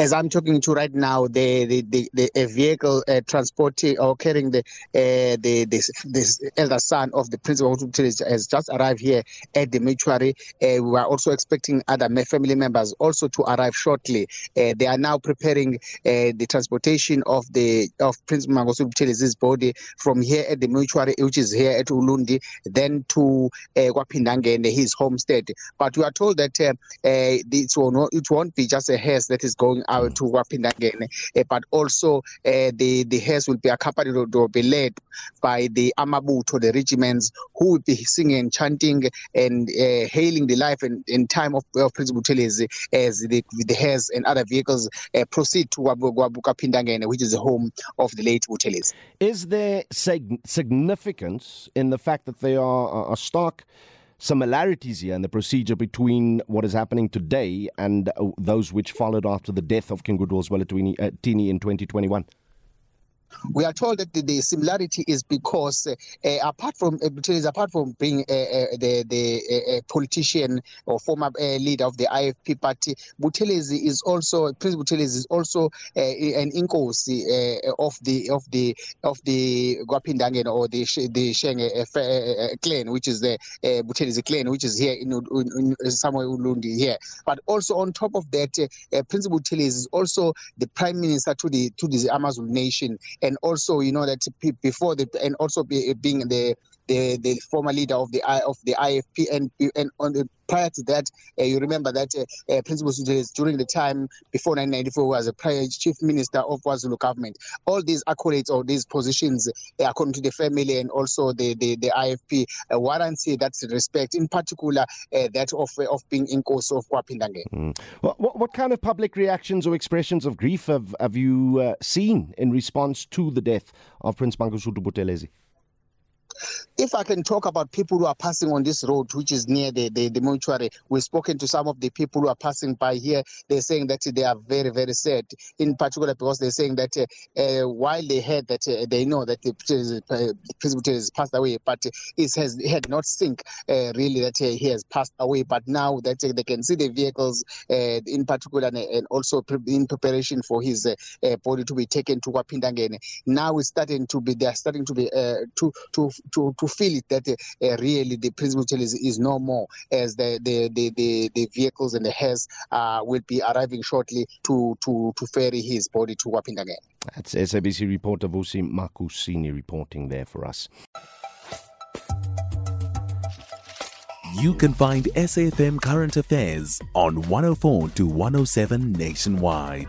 As I'm talking to right now, the the, the, the a vehicle uh, transporting or carrying the uh, the this, this elder son of the principal hospital has just arrived here at the mortuary. Uh, we are also expecting other family members also to arrive shortly. Uh, they are now preparing uh, the transportation of the of Prince Mangosuthu Buthelez's body from here at the mortuary, which is here at Ulundi, then to uh, Kwaphindangene, his homestead. But we are told that uh, uh, it, will it won't be just a hearse that is going out to Wapindangene, uh, but also uh, the the hearse will be accompanied or be led by the Amabuto, the regiments, who will be singing and chanting and uh, hailing the life and, and time of, of Prince Buthelezi as the, the hearse and other vehicles uh, proceed to Wapindangene, which is the home of the late Buthelezi. Is there sig- significance in the fact that they are a stark similarities here in the procedure between what is happening today and uh, those which followed after the death of King Goodwill Zwelithini uh, in 2021? We are told that the, the similarity is because uh, uh, apart from uh, apart from being uh, uh, the the uh, politician or former leader of the IFP party, Buthelezi is also Prince Buthelezi is also an inkosi of the of the of the Gwapindangen or the the Shenge clan, which is the uh, Buthelezi clan, which is here in, in, in somewhere Ulundi here. But also on top of that, Prince Buthelezi is also the prime minister to the to the Amazon nation and also you know that before the and also be, being the the, the former leader of the of the IFP and and on the prior to that, uh, you remember that uh, uh, Principal during the time before 1994 was a prior chief minister of KwaZulu government. All these accolades or these positions, uh, according to the family and also the the, the IFP, uh, warranty that respect, in particular uh, that of of being in course of Kwapindange. Mm. What, what, what kind of public reactions or expressions of grief have have you uh, seen in response to the death of Prince Mangosuthu Buthelezi? If I can talk about people who are passing on this road, which is near the, the, the mortuary, we've spoken to some of the people who are passing by here. They're saying that they are very, very sad, in particular because they're saying that uh, uh, while they heard that uh, they know that the president has passed away, but it has had not sink uh, really that uh, he has passed away. But now that uh, they can see the vehicles, in particular, and also in preparation for his body to be taken to Wapindangene, now it's starting to be, they're starting to be, to, to to to feel it that uh, really the principal is, is no more as the the, the, the, the vehicles and the hearse uh, will be arriving shortly to to to ferry his body to Wapindangene. That's SABC reporter Vusi Makusini reporting there for us. You can find SAFM Current Affairs on 104 to 107 nationwide.